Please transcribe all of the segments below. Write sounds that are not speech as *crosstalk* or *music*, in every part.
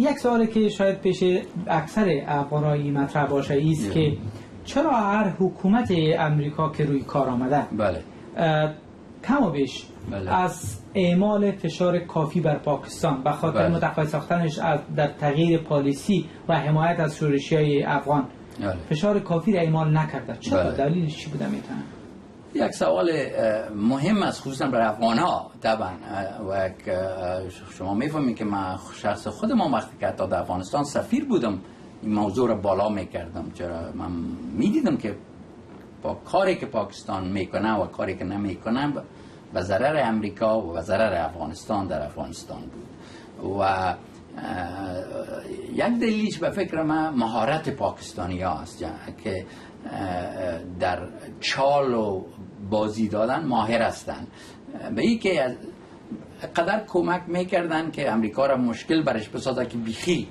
یک سوالی که شاید پیش اکثر افغانایی مطرح باشه است که چرا هر حکومت امریکا که روی کار آمده بله کم و بیش بله. از اعمال فشار کافی بر پاکستان به خاطر بله. متقاعد ساختنش از در تغییر پالیسی و حمایت از شورشی های افغان بله. فشار کافی را اعمال نکرده چرا بله. دلیلش چی بوده می‌تونه یک سوال مهم است خصوصا برای افغان ها طبعا و شما می‌فهمید که من شخص خودم وقتی که حتی در افغانستان سفیر بودم این موضوع را بالا می‌کردم. چرا؟ من می‌دیدم که با کاری که پاکستان می‌کنه و کاری که نمی‌کنه به ضرر امریکا و به ضرر افغانستان در افغانستان بود. و یک دلیلش به فکر من مهارت پاکستانی ها است که در چال و بازی دادن ماهر هستند به این که از قدر کمک می‌کردن که امریکا را مشکل برش بسازه که بیخی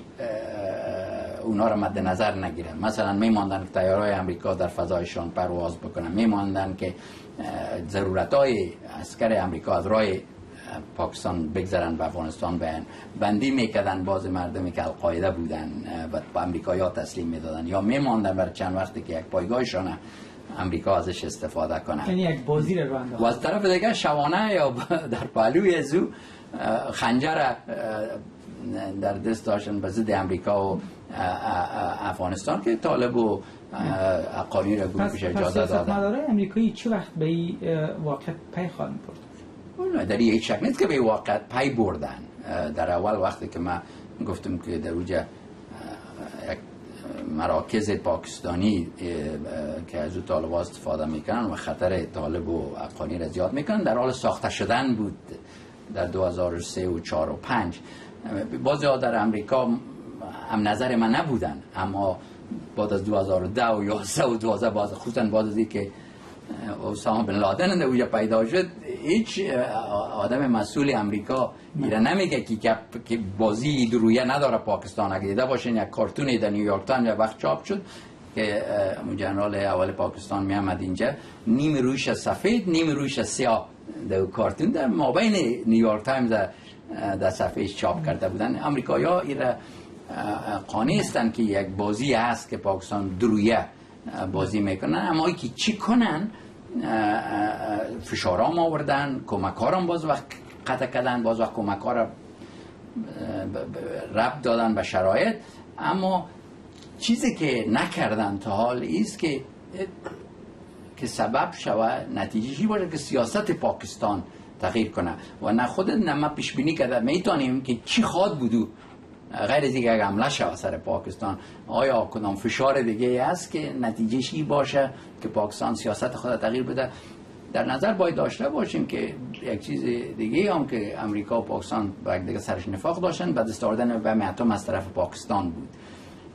اونا را مد نظر نگیرن. مثلا میماندن که تیارهای امریکا در فضایشان پرواز بکنن. میماندن که ضرورت های امریکا از راه پاکستان بگذرن به افغانستان بیان بندی می‌کردن باز مردمی که القاعده بودن و به امریکا یا تسلیم می‌دادن یا میماندن برای چند وقتی که یک پایگاهشان امریکا ازش استفاده کنه یعنی یک بازی رو و از طرف دیگه شوانه یا *laughs* در او اه، خنجر در دست داشتن به ضد امریکا و افغانستان که طالب و اقانی را پس, پس اجازه دادن. سیاستمدارای امریکایی چه وقت به این واقع پی خواهند برد اون در هیچ شک نیست که به واقع پی بردن. در اول وقتی که من گفتم که در اوجه یک مراکز پاکستانی که از او طالب استفاده می‌کنن و خطر طالب و افغانی را زیاد می‌کنن در حال ساخته شدن بود در 2003 و 4 و 5 بعضی ها در امریکا هم نظر من نبودن اما بعد از 2010 و 11 و 12 باز خصوصا بعد از اینکه اسامه بن لادن در اونجا پیدا شد هیچ آدم مسئول امریکا میره نمیگه که بازی دورویه نداره پاکستان. اگه دیده باشین یک کارتونی در نیویورک تایمز یک وقت چاپ شد که اون جنرال اول پاکستان می آمد اینجا نیم رویش سفید نیم رویش سیاه در کارتون در مابین نیویورک تایمز در- صفحه چاپ کرده بودن. امریکایا این را قانع هستن که یک بازی هست که پاکستان درویه بازی می‌کنن. اما ای که چی کنن فشارام آوردن کمکارم باز وقت قطع کردن باز وقت کمکار رب دادن به شرایط. اما چیزی که نکردن تا حال است که که سبب شوه نتیجه باشه که سیاست پاکستان تغییر کنه. و نه خود نه ما پیش بینی کرده می‌تونیم که چی خواد بودو. غیر از اینکه حمله شوه سر پاکستان آیا کدام فشار دیگه است که نتیجه ای باشه که پاکستان سیاست خود تغییر بده؟ در نظر باید داشته باشیم که یک چیز دیگه هم که امریکا و پاکستان با دیگه سرش نفاق داشتن به دست آوردن بم اتم از طرف پاکستان بود.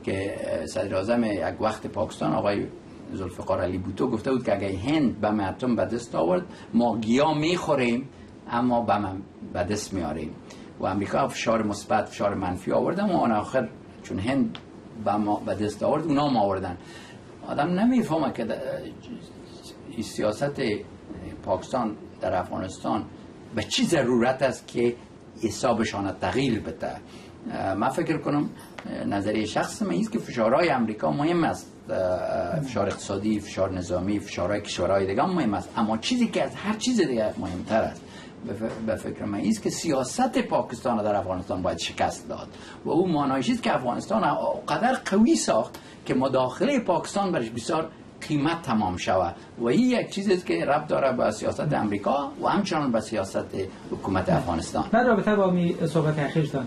که صدر اعظم یک وقت پاکستان آقای ذوالفقار علی بوتو گفته بود که اگه هند به دست آورد ما گیا می‌خوریم اما به دست میاریم و امریکا فشار مثبت فشار منفی آوردن و آن آخر چون هند بم به دست آورد اونا هم آوردن. آدم نمی‌فهمه که سیاست پاکستان در افغانستان به چی ضرورت است که حسابشان تغییر بده. من فکر کنم نظریه شخص من است که فشارهای امریکا مهم است. فشار اقتصادی فشار نظامی فشارهای کشورهای دیگه هم مهم است. اما چیزی که از هر چیز دیگه مهمتر است. به فکر من. است که سیاست پاکستان در افغانستان باید شکست داد. و او معنایش است که افغانستان قدر قوی ساخت که مداخله پاکستان برش بسیار قیمت تمام شود. و این یک چیزی است که ربط داره به سیاست امریکا و همچنان به سیاست حکومت افغانستان. در رابطه با می صحبت اخیرتان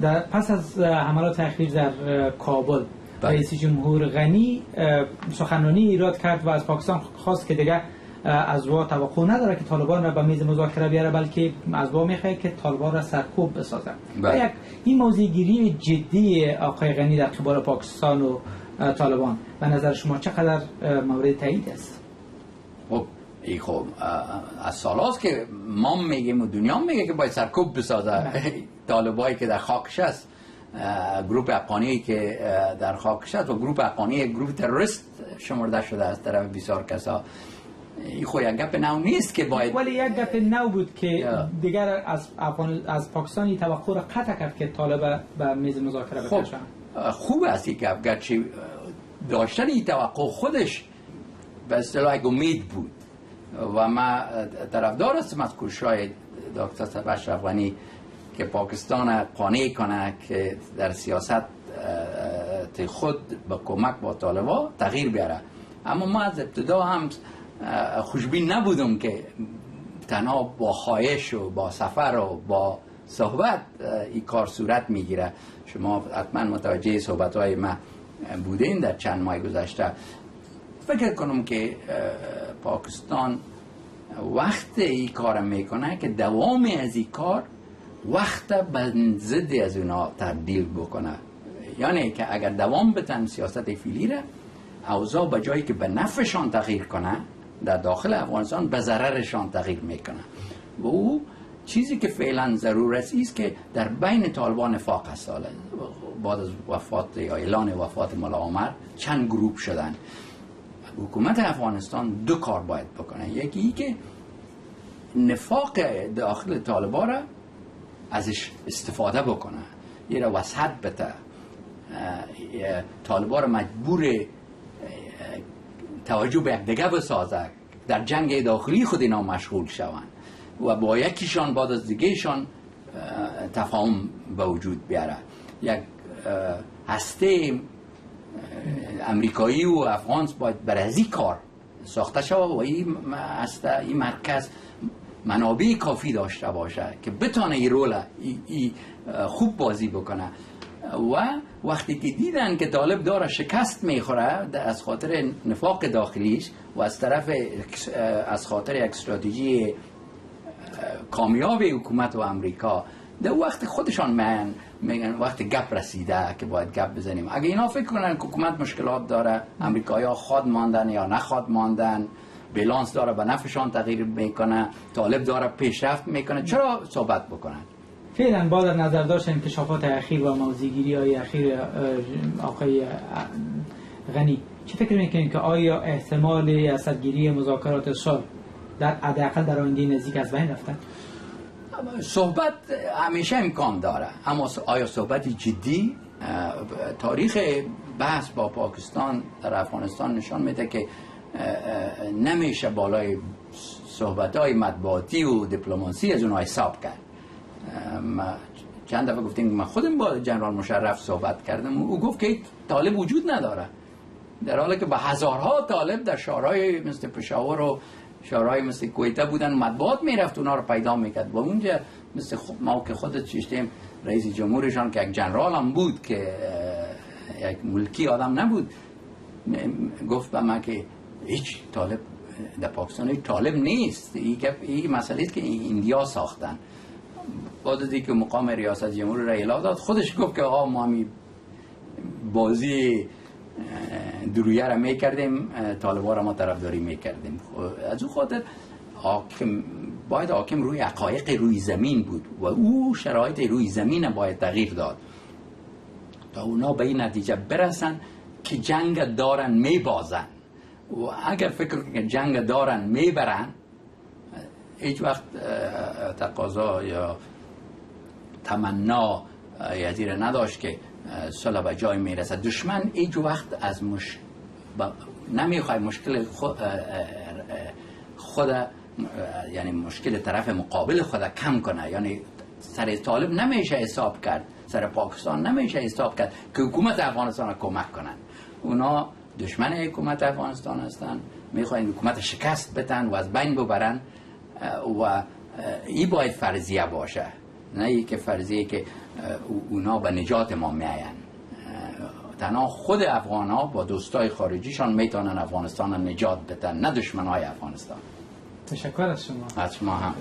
در پس از حملات اخیر در کابل بله. رئیس جمهور غنی اه، سخنرانی ایراد کرد و از پاکستان خواست که دیگه از وا توقع نداره که طالبان را به میز مذاکره بیاره بلکه از وا می‌خواد که طالبان را سرکوب بسازه. بله. و یک این موضوع گیری جدی آقای غنی در قبال پاکستان و طالبان به نظر شما چقدر مورد تایید است؟ خب این خب از سال هاست که ما میگیم و دنیا میگه که باید سرکوب بسازه. *laughs* طالبایی که در خاکش است گروپ حقانی که در خاکش است و گروپ حقانی گروپ تروریست شمرده شده از طرف بسیار کسا. خو یک گپ نو نیست که باید ولی یک گپ نو بود که. دیگر از افغان از پاکستانی توقع را قطع کرد که طالب به میز مذاکره خب خوب است این گپ گرچه داشتن این توقع خودش به اصطلاح یک امید بود. و ما طرفدار هستم از کوشش دکتر اشرف غنی که پاکستان قانع کنه که در سیاست خود به کمک با طالبا تغییر بیاره. اما ما از ابتدا هم خوشبین نبودم که تنها با خواهش و با سفر و با صحبت این کار صورت می‌گیره. شما حتما متوجه صحبت های ما بودین در چند ماه گذشته. فکر کنم که پاکستان وقت این کار می‌کنه که دوام از این کار وقت به ضد از اونا تبدیل بکنه. یعنی که اگر دوام بتن سیاست فیلی را اوضاع به جایی که به نفعشان تغییر کنه در داخل افغانستان به ضررشان تغییر می‌کنه و او چیزی که فعلا ضرور است است که در بین طالبان هست. حالا بعد از وفات یا اعلان وفات ملا عمر چند گروپ شدن. حکومت افغانستان دو کار باید بکنه. یکی ای که نفاق داخل طالبا را ازش استفاده بکنه. یه را وسط بده. اه، اه، طالبا را مجبور توجه به یکدیگه بسازه در جنگ داخلی خود اینا مشغول شوند و با یکیشان بعد از دیگهشان اه، تفاهم به وجود بیاره یک هسته امریکایی و افغان باید بر از این کار ساخته شود و این این مرکز منابع کافی داشته باشه که بتانه این رول ای خوب بازی بکنه. و وقتی که دیدن که طالب داره شکست می‌خوره از خاطر نفاق داخلیش و از طرف از خاطر یک استراتژی کامیاب حکومت و امریکا در وقت خودشان من میگن وقت گپ رسیده که باید گپ بزنیم. اگه اینا فکر کنن که حکومت مشکلات داره امریکایی خواد ماندن یا نخواد ماندن بیلانس داره به نفعشان تغییر می‌کنه طالب داره پیشرفت می‌کنه چرا صحبت بکنن؟ فعلا با در نظر داشت انکشافات اخیر و موضوعگیری های اخیر آقای غنی. چه فکر می‌کنید که آیا احتمال اسدگیری مذاکرات صلح در حداقل در آینده نزدیک از بین رفته؟ صحبت همیشه امکان داره. اما آیا صحبت جدی؟ تاریخ بحث با پاکستان در افغانستان نشان میده که نمیشه بالای صحبت های مطبوعاتی و دیپلماسی از اونها حساب کرد. چند دفعه گفتیم من خودم با جنرال مشرف صحبت کردم. او گفت که طالب وجود نداره. در حالی که به هزارها طالب در شهرهای مثل پشاور و شهرهای مثل کویته بودن مطبوعات می‌رفت اونا رو پیدا می‌کرد. و اونجا مثل خود ما که خودت چشتیم رئیس جمهورشان که یک جنرال هم بود که یک ملکی آدم نبود گفت به من که هیچ طالب در پاکستان هیچ طالب نیست. این این مسئله است که ایندیا ساختن. از اینکه مقام ریاست جمهور را اعلام داد. خودش گفت که آقا ما می بازی درویه را می‌کردیم طالبا را ما طرفداری می‌کردیم از او خاطر حاکم باید حاکم روی حقایق روی زمین بود و او شرایط روی زمین باید تغییر داد. تا اونا به این نتیجه برسن که جنگ دارن میبازن و اگر فکر که جنگ دارن می‌برن هیچ وقت تقاضا یا تمنا یزیر نداشت که صلح به جای می‌رسه دشمن هیچ وقت از مش... با... نمی‌خواد مشکل خود, خود یعنی مشکل طرف مقابل خود کم کنه. یعنی سر طالب نمیشه حساب کرد سر پاکستان نمیشه حساب کرد که حکومت افغانستان کمک کنن. اونا دشمن حکومت افغانستان هستن می‌خواین حکومت شکست بتن و از بین ببرن و این باید فرضیه باشه. نه ای که فرضیه که اونا به نجات ما میاین تنها خود افغان ها با دوستای خارجیشان می‌تونن افغانستان را نجات بدن نه دشمن های افغانستان. تشکر از شما. از شما هم.